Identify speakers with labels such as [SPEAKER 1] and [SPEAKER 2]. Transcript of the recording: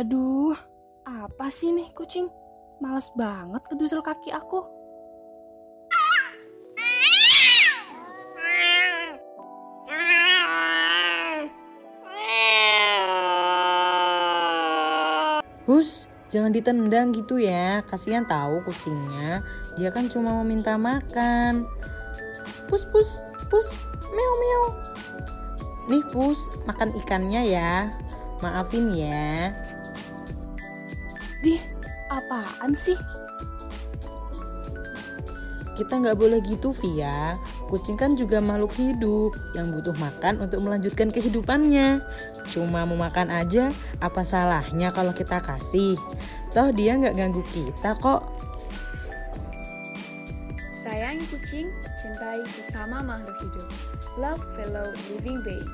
[SPEAKER 1] Aduh, apa sih nih kucing? Males banget kedusel kaki aku.
[SPEAKER 2] Hus, jangan ditendang gitu ya. Kasihan tahu kucingnya. Dia kan cuma mau minta makan. Pus, pus, pus, meow, meow. Nih, pus, makan ikannya ya. Maafin ya.
[SPEAKER 1] Dih, apaan sih?
[SPEAKER 2] Kita nggak boleh gitu, Via. Kucing kan juga makhluk hidup yang butuh makan untuk melanjutkan kehidupannya. Cuma mau makan aja, apa salahnya kalau kita kasih? Toh dia nggak ganggu kita kok.
[SPEAKER 3] Sayangi kucing, cintai sesama makhluk hidup. Love fellow living beings.